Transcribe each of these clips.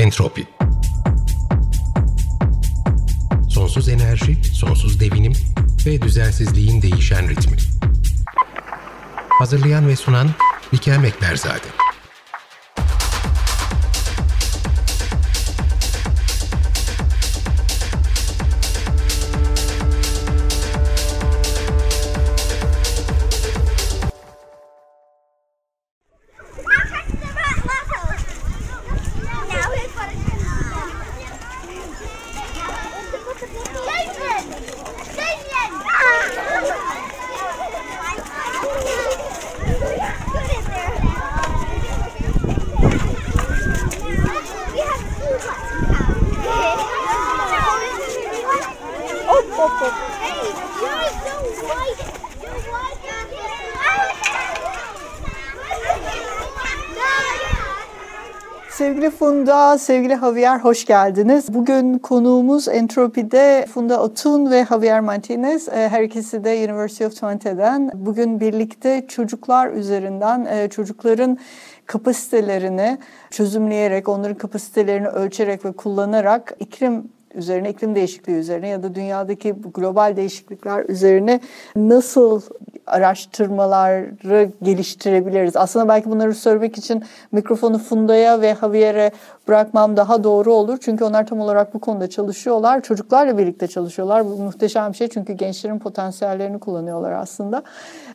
Entropi Sonsuz enerji, sonsuz devinim ve düzensizliğin değişen ritmi. Hazırlayan ve sunan Bikem Ekberzade. Sevgili Javier hoş geldiniz. Bugün konuğumuz Entropi'de Funda Otun ve Javier Martinez. E, her ikisi de University of Twente'den. Bugün birlikte çocuklar üzerinden e, çocukların kapasitelerini çözümleyerek, onların kapasitelerini ölçerek ve kullanarak iklim üzerine, iklim değişikliği üzerine ya da dünyadaki global değişiklikler üzerine nasıl araştırmaları geliştirebiliriz? Aslında belki bunları söylemek için mikrofonu Funda'ya ve Javier'e bırakmam daha doğru olur. Çünkü onlar tam olarak bu konuda çalışıyorlar. Çocuklarla birlikte çalışıyorlar. Bu muhteşem bir şey çünkü gençlerin potansiyellerini kullanıyorlar aslında.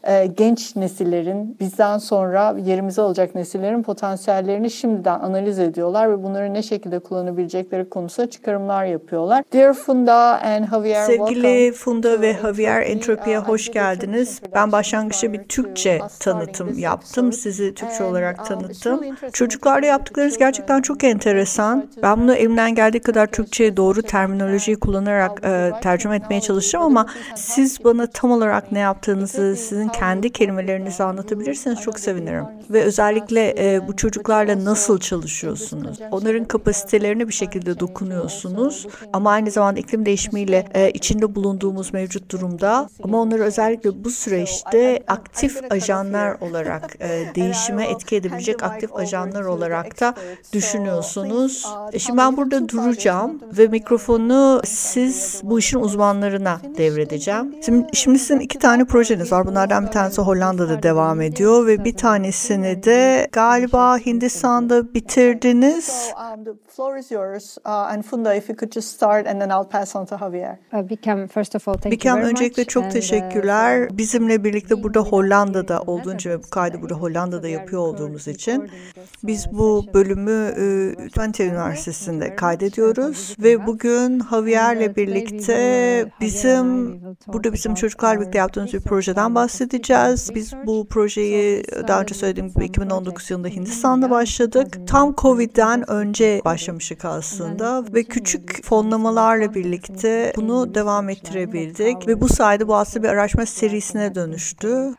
Ee, genç nesillerin, bizden sonra yerimize alacak nesillerin potansiyellerini şimdiden analiz ediyorlar ve bunları ne şekilde kullanabilecekleri konusunda çıkarımlar yapıyorlar. Dear Funda and Javier, Sevgili Funda ve Javier Entropi'ye hoş geldiniz. Ben başlangıçta bir Türkçe tanıtım yaptım. Sizi Türkçe olarak tanıttım. Çocuklarla yaptıklarınız gerçekten çok enteresan. Ben bunu elimden geldiği kadar Türkçe'ye doğru terminolojiyi kullanarak e, tercüme etmeye çalıştım ama siz bana tam olarak ne yaptığınızı, sizin kendi kelimelerinizle anlatabilirseniz çok sevinirim. Ve özellikle e, bu çocuklarla nasıl çalışıyorsunuz? Onların kapasitelerine bir şekilde dokunuyorsunuz ama aynı zamanda iklim değişimiyle e, içinde bulunduğumuz mevcut durumda ama onları özellikle bu süreçte aktif ajanlar olarak e, değişime etki edebilecek aktif ajanlar olarak da düşünüyorsunuz. E, şimdi ben burada duracağım ve mikrofonu siz bu işin uzmanlarına devredeceğim. Şimdi, şimdi sizin iki tane projeniz var. Bunlardan bir tanesi Hollanda'da devam ediyor ve bir tanesini de galiba Hindistan'da bitirdiniz. Bikem öncelikle çok teşekkürler. Bizimle birlikte burada Hollanda'da olduğunca ve bu kaydı burada Hollanda'da yapıyor olduğumuz için. Biz bu bölümü Twente Üniversitesi'nde kaydediyoruz ve bugün Javier'le birlikte bizim burada bizim çocuklarla birlikte yaptığımız bir projeden bahsedeceğiz. Biz bu projeyi daha önce söylediğim gibi 2019 yılında Hindistan'da başladık. Tam Covid'den önce başlamıştık aslında ve küçük fonlamalarla birlikte bunu devam ettirebildik ve bu sayede bu aslında bir araştırma serisine dönüştü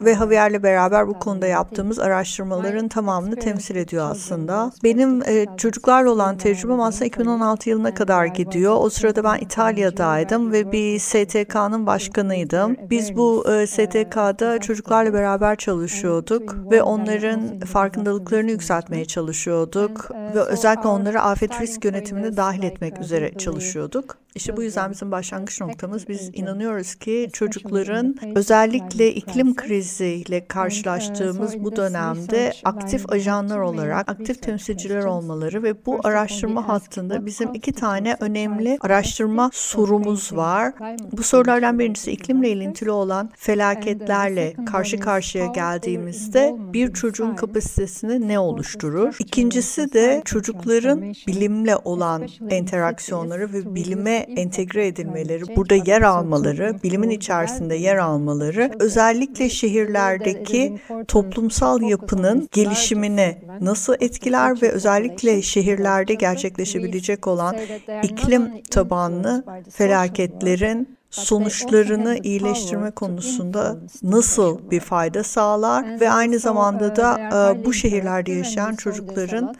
ve Javier'le beraber bu konuda yaptığımız araştırmaların tamamını temsil ediyor aslında. Benim e, çocuklarla olan tecrübem aslında 2016 yılına kadar gidiyor. O sırada ben İtalya'daydım ve bir STK'nın başkanıydım. Biz bu e, STK'da çocuklarla beraber çalışıyorduk ve onların farkındalıklarını yükseltmeye çalışıyorduk ve özellikle onları afet risk yönetimine dahil etmek üzere çalışıyorduk. İşte bu yüzden bizim başlangıç noktamız biz inanıyoruz ki çocukların özellikle iklim kriziyle karşılaştığımız bu dönemde aktif ajanlar olarak aktif temsilciler olmaları ve bu araştırma hattında bizim iki tane önemli araştırma sorumuz var. Bu sorulardan birincisi iklimle ilintili olan felaketlerle karşı karşıya geldiğimizde bir çocuğun kapasitesini ne oluşturur? İkincisi de çocukların bilimle olan interaksiyonları ve bilime entegre edilmeleri, burada yer almaları, bilimin içerisinde yer almaları özellikle şehirlerdeki toplumsal yapının gelişimini nasıl etkiler ve özellikle şehirlerde gerçekleşebilecek olan iklim tabanlı felaketlerin sonuçlarını iyileştirme konusunda nasıl bir fayda sağlar ve aynı zamanda da e, bu şehirlerde yaşayan çocukların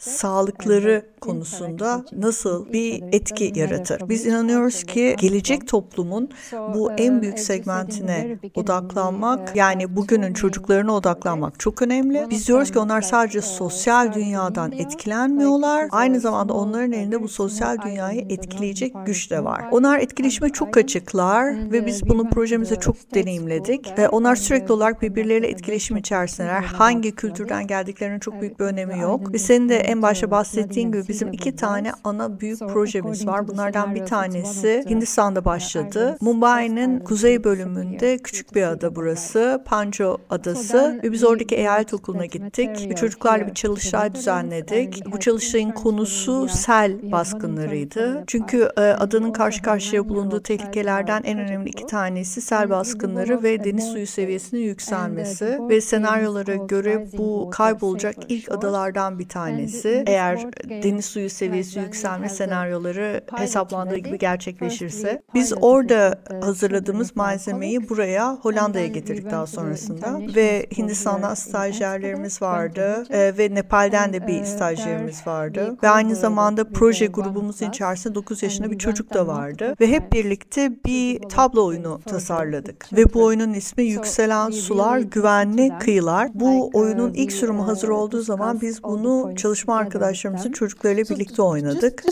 sağlıkları konusunda nasıl bir etki yaratır. Biz inanıyoruz ki gelecek toplumun bu en büyük segmentine odaklanmak yani bugünün çocuklarına odaklanmak çok önemli. Biz diyoruz ki onlar sadece sosyal dünyadan etkilenmiyorlar. Aynı zamanda onların elinde bu sosyal dünyayı etkileyecek güç de var. Onlar etkileşime çok açıklar ve biz bunu projemize çok deneyimledik. Ve onlar sürekli olarak birbirleriyle etkileşim içerisindeler. Hangi kültürden geldiklerinin çok büyük bir önemi yok. Ve senin de en başta bahsettiğin gibi bizim iki tane ana büyük projemiz var. Bunlardan bir tanesi Hindistan'da başladı. Mumbai'nin kuzey bölümünde küçük bir ada burası. Panjo Adası ve biz oradaki eyalet okuluna gittik. Ve çocuklarla bir çalıştay düzenledik. Bu çalıştayın konusu sel baskınlarıydı. Çünkü e, adanın karşı karşıya bulunduğu tehlikelerden en önemli iki tanesi sel baskınları ve deniz suyu seviyesinin yükselmesi ve senaryolara göre bu kaybolacak ilk adalardan bir tanesi. Eğer deniz suyu seviyesi yükselme senaryoları hesaplandığı gibi gerçekleşirse biz orada hazırladığımız malzemeyi buraya Hollanda'ya getirdik daha sonrasında ve Hindistan'dan stajyerlerimiz vardı e, ve Nepal'den de bir stajyerimiz vardı ve aynı zamanda proje grubumuzun içerisinde 9 yaşında bir çocuk da vardı ve hep birlikte bir tablo oyunu tasarladık ve bu oyunun ismi Yükselen Sular Güvenli Kıyılar. Bu oyunun ilk sürümü hazır olduğu zaman biz bunu çalışma arkadaşlarımızın çocuklarıyla birlikte oynadık.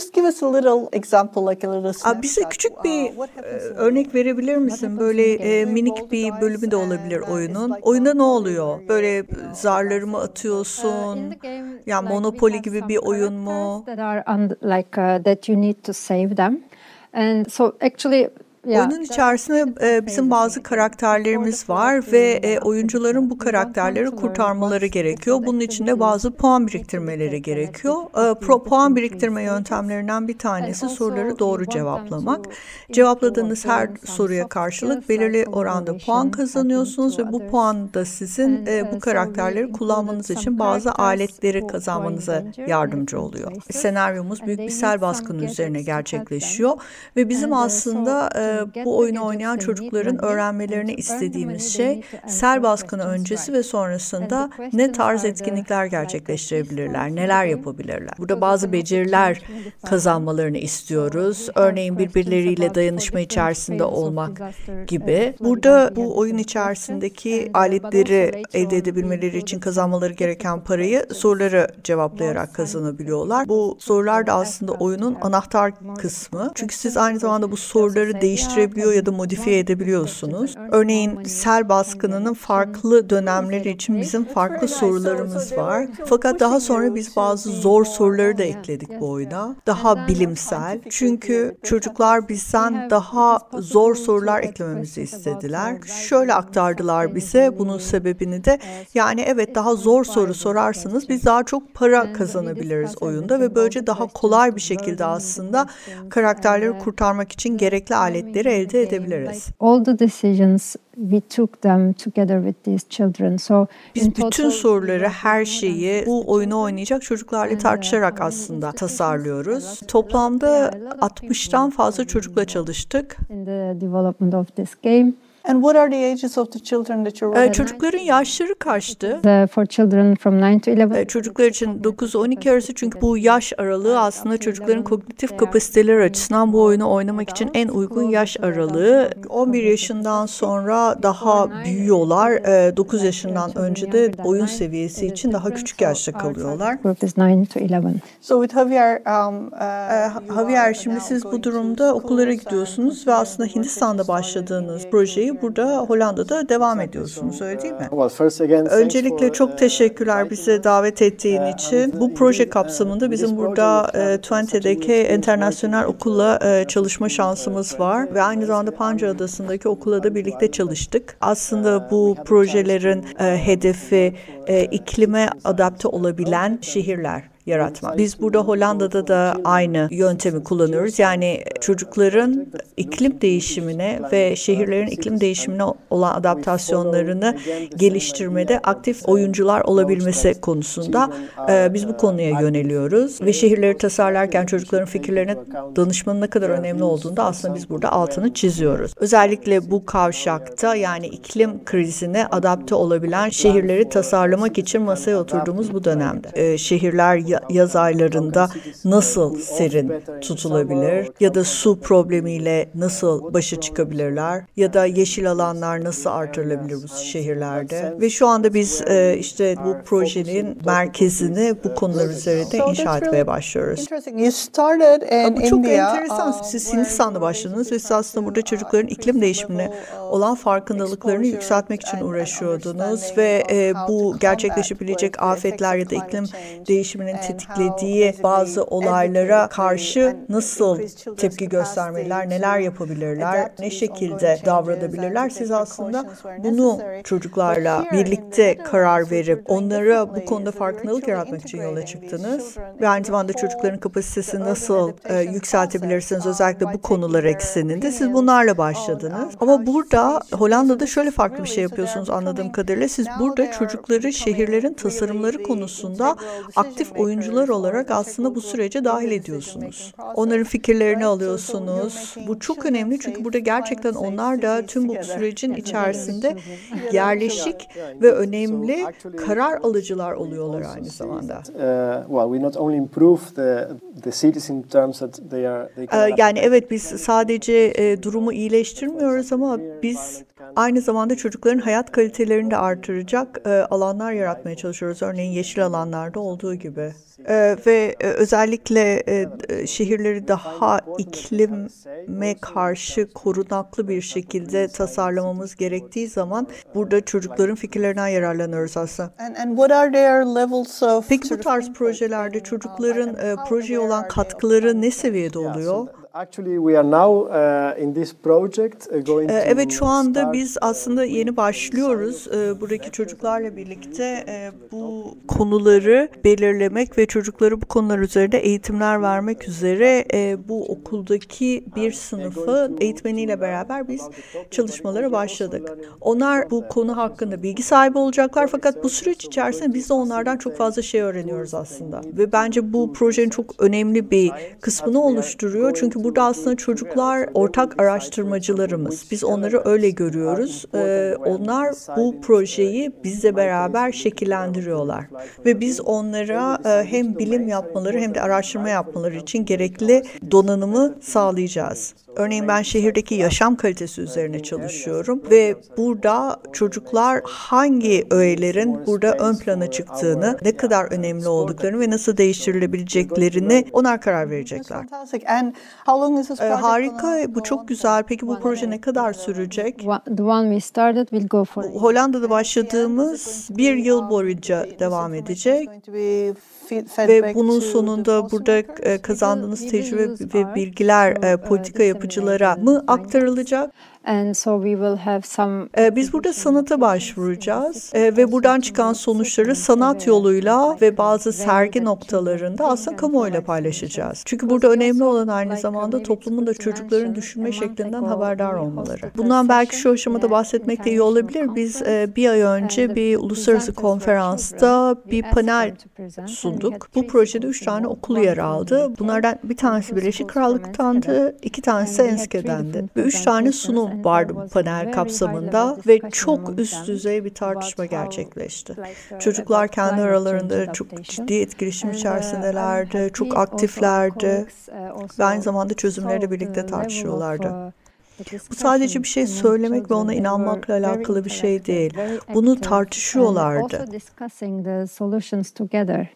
Aa, bize küçük bir e, örnek verebilir misin? Böyle e, minik bir bölümü de olabilir oyunun. Oyunda ne oluyor? Böyle zarları mı atıyorsun? Ya Monopoly gibi bir oyun mu? Uh, that you need to save them. And so actually Oyunun içerisinde e, bizim bazı karakterlerimiz var ve e, oyuncuların bu karakterleri kurtarmaları gerekiyor. Bunun için de bazı puan biriktirmeleri gerekiyor. E, pro puan biriktirme yöntemlerinden bir tanesi soruları doğru cevaplamak. Cevapladığınız her soruya karşılık belirli oranda puan kazanıyorsunuz ve bu puan da sizin e, bu karakterleri kullanmanız için bazı aletleri kazanmanıza yardımcı oluyor. Senaryomuz büyük bir sel baskını üzerine gerçekleşiyor ve bizim aslında e, bu oyunu oynayan çocukların öğrenmelerini istediğimiz şey sel baskını öncesi ve sonrasında ne tarz etkinlikler gerçekleştirebilirler, neler yapabilirler. Burada bazı beceriler kazanmalarını istiyoruz. Örneğin birbirleriyle dayanışma içerisinde olmak gibi. Burada bu oyun içerisindeki aletleri elde edebilmeleri için kazanmaları gereken parayı soruları cevaplayarak kazanabiliyorlar. Bu sorular da aslında oyunun anahtar kısmı. Çünkü siz aynı zamanda bu soruları değiştirebiliyor ya da modifiye edebiliyorsunuz. Örneğin sel baskınının farklı dönemleri için bizim farklı sorularımız var. Fakat daha sonra biz bazı zor soruları da ekledik bu oyuna. Daha bilimsel. Çünkü çocuklar bizden daha zor sorular eklememizi istediler. Şöyle aktardılar bize bunun sebebini de. Yani evet daha zor soru sorarsanız biz daha çok para kazanabiliriz oyunda ve böylece daha kolay bir şekilde aslında karakterleri kurtarmak için gerekli aletleri elde edebiliriz. Biz bütün soruları, her şeyi bu oyunu oynayacak çocuklarla tartışarak aslında tasarlıyoruz. Toplamda 60'tan fazla çocukla çalıştık. And what are the ages of the children that you're Ee, working Çocukların yaşları kaçtı? The, for children from 9 to 11. Ee, Çocuklar için 9-12 arası çünkü bu yaş aralığı aslında çocukların kognitif kapasiteleri açısından bu oyunu oynamak için en uygun yaş aralığı. 11 yaşından sonra daha büyüyorlar. Ee, 9 yaşından önce de oyun seviyesi için daha küçük yaşta kalıyorlar. Group is 9 to 11. So with Javier, um, uh, Ee, Javier şimdi siz bu durumda okullara gidiyorsunuz ve aslında Hindistan'da başladığınız projeyi burada Hollanda'da devam ediyorsunuz öyle değil mi? Öncelikle çok uh, teşekkürler bize davet ettiğin için. Bu proje kapsamında bizim burada Twente'deki internasyonel okulla çalışma şansımız var ve aynı zamanda Panca Adası'ndaki okula da birlikte çalıştık. Aslında bu projelerin hedefi iklime adapte olabilen şehirler yaratmak. Biz burada Hollanda'da da aynı yöntemi kullanıyoruz. Yani çocukların iklim değişimine ve şehirlerin iklim değişimine olan adaptasyonlarını geliştirmede aktif oyuncular olabilmesi konusunda e, biz bu konuya yöneliyoruz ve şehirleri tasarlarken çocukların fikirlerine danışmanın ne kadar önemli olduğunda aslında biz burada altını çiziyoruz. Özellikle bu kavşakta yani iklim krizine adapte olabilen şehirleri tasarlamak için masaya oturduğumuz bu dönemde. E, şehirler yaz aylarında nasıl serin tutulabilir ya da su problemiyle nasıl başa çıkabilirler ya da yeşil alanlar nasıl artırılabilir bu şehirlerde ve şu anda biz e, işte bu projenin merkezini bu konular üzerinde inşa etmeye başlıyoruz. Bu çok enteresan. Um, Siz Hindistan'da başladınız ve siz aslında burada çocukların iklim değişimine olan farkındalıklarını yükseltmek için uğraşıyordunuz ve e, bu gerçekleşebilecek afetler ya da iklim değişiminin tetiklediği bazı olaylara karşı nasıl tepki göstermeliler, neler yapabilirler, ne şekilde davranabilirler. Siz aslında bunu çocuklarla birlikte karar verip onlara bu konuda farkındalık yaratmak için yola çıktınız. Ve aynı zamanda çocukların kapasitesini nasıl e, yükseltebilirsiniz özellikle bu konular ekseninde siz bunlarla başladınız. Ama burada Hollanda'da şöyle farklı bir şey yapıyorsunuz anladığım kadarıyla. Siz burada çocukları şehirlerin tasarımları konusunda aktif oyuncular olarak aslında bu sürece dahil ediyorsunuz. Onların fikirlerini alıyorsunuz. Bu çok önemli çünkü burada gerçekten onlar da tüm bu sürecin içerisinde yerleşik ve önemli karar alıcılar oluyorlar aynı zamanda. Yani evet biz sadece e, durumu iyileştirmiyoruz ama biz aynı zamanda çocukların hayat kalitelerini de artıracak e, alanlar yaratmaya çalışıyoruz. Örneğin yeşil alanlarda olduğu gibi. E, ve e, özellikle e, şehirleri daha iklime karşı korunaklı bir şekilde tasarlamamız gerektiği zaman burada çocukların fikirlerinden yararlanıyoruz aslında. Peki bu tarz projelerde çocukların e, projeye olan katkıları ne seviyede oluyor? Evet şu anda biz aslında yeni başlıyoruz. E, buradaki çocuklarla birlikte e, bu konuları belirlemek ve çocukları bu konular üzerinde eğitimler vermek üzere e, bu okuldaki bir sınıfı eğitmeniyle beraber biz çalışmalara başladık. Onlar bu konu hakkında bilgi sahibi olacaklar fakat bu süreç içerisinde biz de onlardan çok fazla şey öğreniyoruz aslında. Ve bence bu projenin çok önemli bir kısmını oluşturuyor. Çünkü burada aslında çocuklar ortak araştırmacılarımız. Biz onları öyle görüyoruz. Ee, onlar bu projeyi bizle beraber şekillendiriyorlar. Ve biz onlara e, hem bilim yapmaları hem de araştırma yapmaları için gerekli donanımı sağlayacağız. Örneğin ben şehirdeki yaşam kalitesi üzerine çalışıyorum ve burada çocuklar hangi öğelerin burada ön plana çıktığını, ne kadar önemli olduklarını ve nasıl değiştirilebileceklerini onlar karar verecekler. Ee, harika, bu çok güzel. Peki bu proje ne kadar sürecek? The one we started will go for Hollanda'da başladığımız bir yıl boyunca devam edecek ve bunun sonunda burada e, kazandığınız tecrübe ve bilgiler e, politika yapıcılara mı aktarılacak? And so we will have some Ee, Biz burada sanata başvuracağız Ee, ve buradan çıkan sonuçları sanat yoluyla ve bazı sergi noktalarında aslında kamuoyuyla paylaşacağız. Çünkü burada önemli olan aynı zamanda toplumun da çocukların düşünme şeklinden haberdar olmaları. Bundan belki şu aşamada bahsetmek de iyi olabilir. Biz e, bir ay önce bir uluslararası konferansta bir panel sunduk. Bu projede üç tane okul yer aldı. Bunlardan bir tanesi Birleşik Krallık'tandı, iki tanesi Enske'dendi. Ve üç tane sunum vardı bu panel kapsamında ve çok üst düzey bir tartışma gerçekleşti. Çocuklar kendi aralarında çok ciddi etkileşim içerisindelerdi, çok aktiflerdi ve aynı zamanda çözümleri birlikte tartışıyorlardı. Bu sadece bir şey söylemek ve ona inanmakla alakalı bir şey değil. Bunu tartışıyorlardı.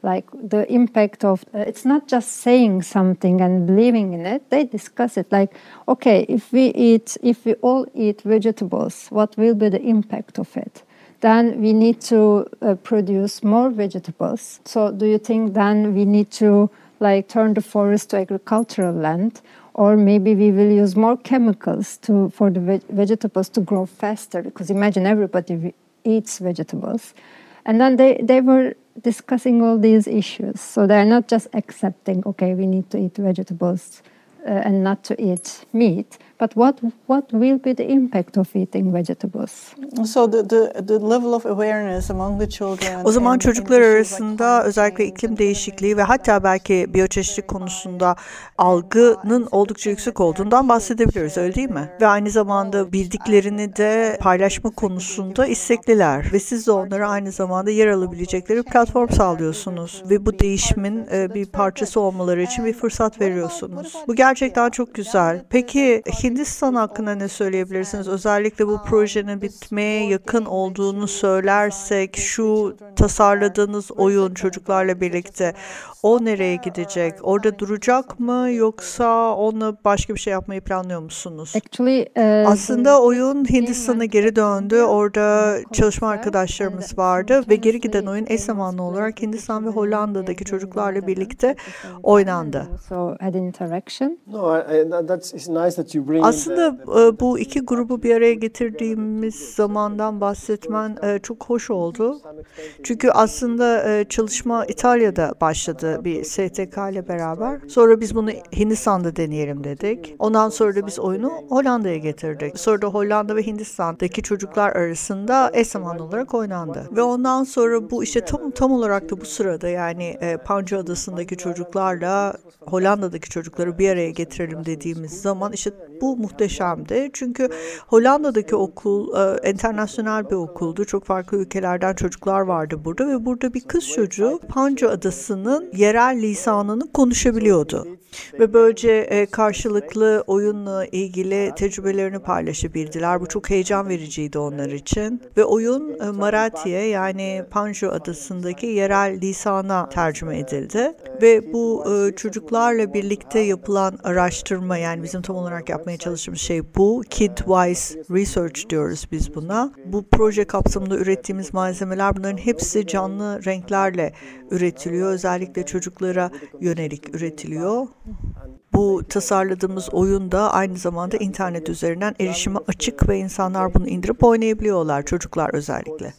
Like the impact of it's not just saying something and believing in it. They discuss it like, okay, if we eat, if we all eat vegetables, what will be the impact of it? Then we need to uh, produce more vegetables. So do you think then we need to like turn the forest to agricultural land? Or maybe we will use more chemicals to for the veg- vegetables to grow faster because imagine everybody eats vegetables and then they, they were discussing all these issues. So they're not just accepting, okay, we need to eat vegetables uh, and not to eat meat, but what what will be the impact of eating vegetables? So the, the, the level of awareness among the children. O zaman çocuklar arasında özellikle iklim değişikliği ve hatta belki biyoçeşitlik konusunda algının oldukça yüksek olduğundan bahsedebiliriz öyle değil mi? Ve aynı zamanda bildiklerini de paylaşma konusunda istekliler ve siz de onlara aynı zamanda yer alabilecekleri platform sağlıyorsunuz ve bu değişimin e, bir parçası olmaları için bir fırsat veriyorsunuz. Bu gerçekten çok güzel. Peki Hindistan hakkında ne söyleyebilirsiniz? Özellikle bu projenin bitmeye yakın olduğunu söylersek şu tasarladığınız oyun çocuklarla birlikte o nereye gidecek? Orada duracak mı yoksa onunla başka bir şey yapmayı planlıyor musunuz? Actually, uh, Aslında oyun Hindistan'a geri döndü. Orada çalışma arkadaşlarımız vardı ve geri giden oyun eş zamanlı olarak Hindistan ve Hollanda'daki çocuklarla birlikte oynandı. also had interaction. No, I, I, that- that's it's nice that you bring. in the- Aslında e, bu iki grubu bir araya getirdiğimiz zamandan bahsetmen e, çok hoş oldu. Çünkü aslında e, çalışma İtalya'da başladı bir STK ile beraber. Sonra biz bunu Hindistan'da deneyelim dedik. Ondan sonra da biz oyunu Hollanda'ya getirdik. Sonra da Hollanda ve Hindistan'daki çocuklar arasında eş zamanlı olarak oynandı. Ve ondan sonra bu işte tam tam olarak da bu sırada yani e, Panca Adası'ndaki çocuklarla Hollanda'daki çocukları bir araya getirelim dediğimiz zaman işte bu muhteşemdi. Çünkü Hollanda'daki okul e, internasyonel bir okuldu. Çok farklı ülkelerden çocuklar vardı burada ve burada bir kız çocuğu Panca Adası'nın yerel lisanını konuşabiliyordu. Ve böylece e, karşılıklı oyunla ilgili tecrübelerini paylaşabildiler. Bu çok heyecan vericiydi onlar için. Ve oyun e, Marathi'ye yani Panjo adasındaki yerel lisana tercüme edildi. Ve bu e, çocuklarla birlikte yapılan araştırma yani bizim tam olarak yapmaya çalıştığımız şey bu. Kidwise Research diyoruz biz buna. Bu proje kapsamında ürettiğimiz malzemeler bunların hepsi canlı renklerle üretiliyor. Özellikle çocuklara yönelik üretiliyor. Bu tasarladığımız oyun da aynı zamanda internet üzerinden erişime açık ve insanlar bunu indirip oynayabiliyorlar. Çocuklar özellikle.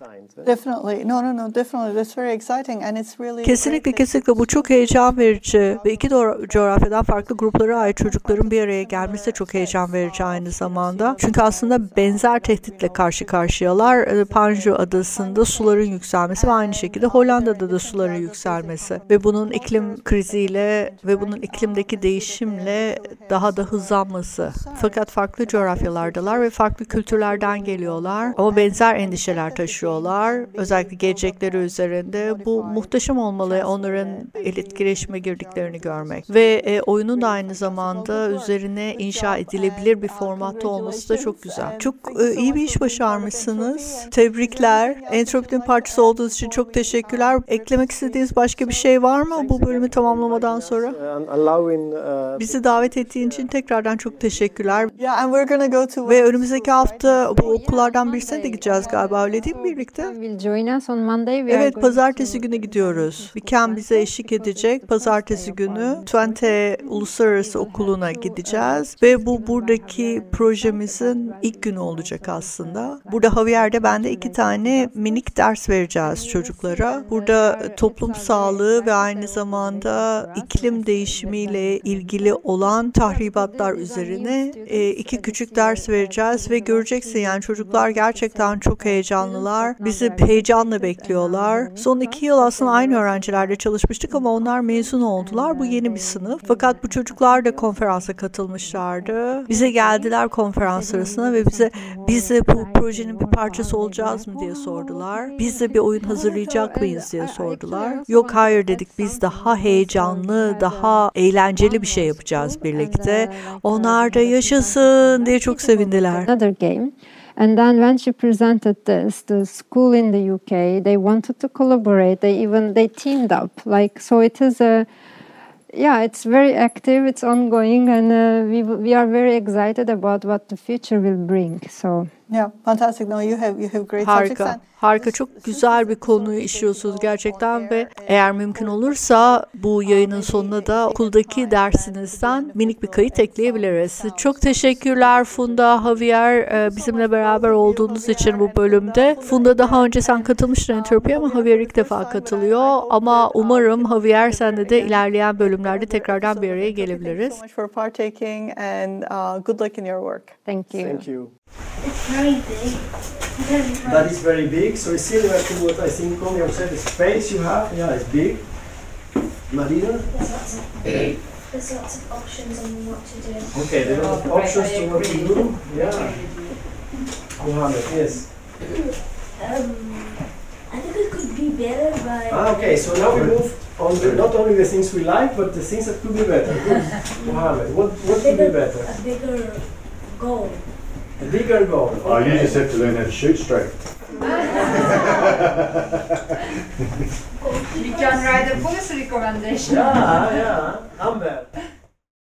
Kesinlikle kesinlikle bu çok heyecan verici ve iki coğrafyadan farklı gruplara ait çocukların bir araya gelmesi de çok heyecan verici aynı zamanda. Çünkü aslında benzer tehditle karşı karşıyalar. Ee, Panjo adasında suların yükselmesi ve aynı şekilde Hollanda'da da suların yükselmesi ve bunun iklim kriziyle ve bunun iklimdeki değişimle daha da hızlanması. Fakat farklı coğrafyalardalar ve farklı kültürlerden geliyorlar ama benzer endişeler taşıyorlar. Özellikle gelecekleri üzerinde bu muhteşem olmalı onların etkileşime girdiklerini görmek. Ve e, oyunun da aynı zamanda üzerine inşa edilebilir bir formatta olması da çok güzel. Çok e, iyi bir iş başarmışsınız. Tebrikler. Entropinin parçası olduğunuz için çok teşekkürler. Eklemek istediğiniz başka bir şey var mı bu bölümü tamamlamadan sonra? allowing uh, Bizi davet ettiğin için tekrardan çok teşekkürler. Yeah, and we're gonna go to Ve önümüzdeki hafta bu okullardan birisine de gideceğiz galiba öyle değil mi birlikte? Evet pazartesi günü gidiyoruz. Viken bize eşlik edecek. Pazartesi günü Twente Uluslararası Okulu'na gideceğiz. Ve bu buradaki projemizin ilk günü olacak aslında. Burada Javier'de ben de iki tane minik ders vereceğiz çocuklara. Burada toplum sağlığı ve aynı zamanda iklim değişimiyle ilgili olan tahribatlar üzerine e, iki küçük ders vereceğiz ve göreceksin yani çocuklar gerçekten çok heyecanlılar. Bizi heyecanla bekliyorlar. Son iki yıl aslında aynı öğrencilerle çalışmıştık ama onlar mezun oldular. Bu yeni bir sınıf. Fakat bu çocuklar da konferansa katılmışlardı. Bize geldiler konferans sırasında ve bize biz de bu projenin bir parçası olacağız mı diye sordular. Biz de bir oyun hazırlayacak mıyız diye sordular. Yok hayır dedik biz daha heyecanlı, daha eğlenceli bir şey yapacağız birlikte. Onlar da yaşasın diye çok sevindiler. another game. And then when she presented this, the school in the UK, they wanted to collaborate. They even they teamed up. Like so, it is a yeah, it's very active. It's ongoing, and uh, we we are very excited about what the future will bring. So Yeah, fantastic. No, you have you have great. Harika. Harika çok güzel bir konuyu işliyorsunuz gerçekten ve eğer mümkün olursa bu yayının sonuna da okuldaki dersinizden minik bir kayıt ekleyebiliriz. Çok teşekkürler Funda, Javier e, bizimle beraber olduğunuz için bu bölümde. Funda daha önce sen katılmıştın Entropi'ye ama Javier ilk defa katılıyor. Ama umarım Javier senle de ilerleyen bölümlerde tekrardan bir araya gelebiliriz. so much for partaking and uh, good luck in your work. Thank you. Thank you. It's very big. Very That is very big, so it's similar to what I think Connie said. The space you have, yeah, it's big. Marina? There's lots of there's lots of options on what to do. Okay, there are options to what to do. Yeah. Mohammed, yes. Um, I think it could be better by Ah, okay, so now we move on the, not only the things we like, but the things that could be better. Good. Mohammed, what, what could be better? a bigger goal. A bigger goal. Oh, you just have to learn how to shoot straight. You can write a policy recommendation. Yeah, yeah. Amber.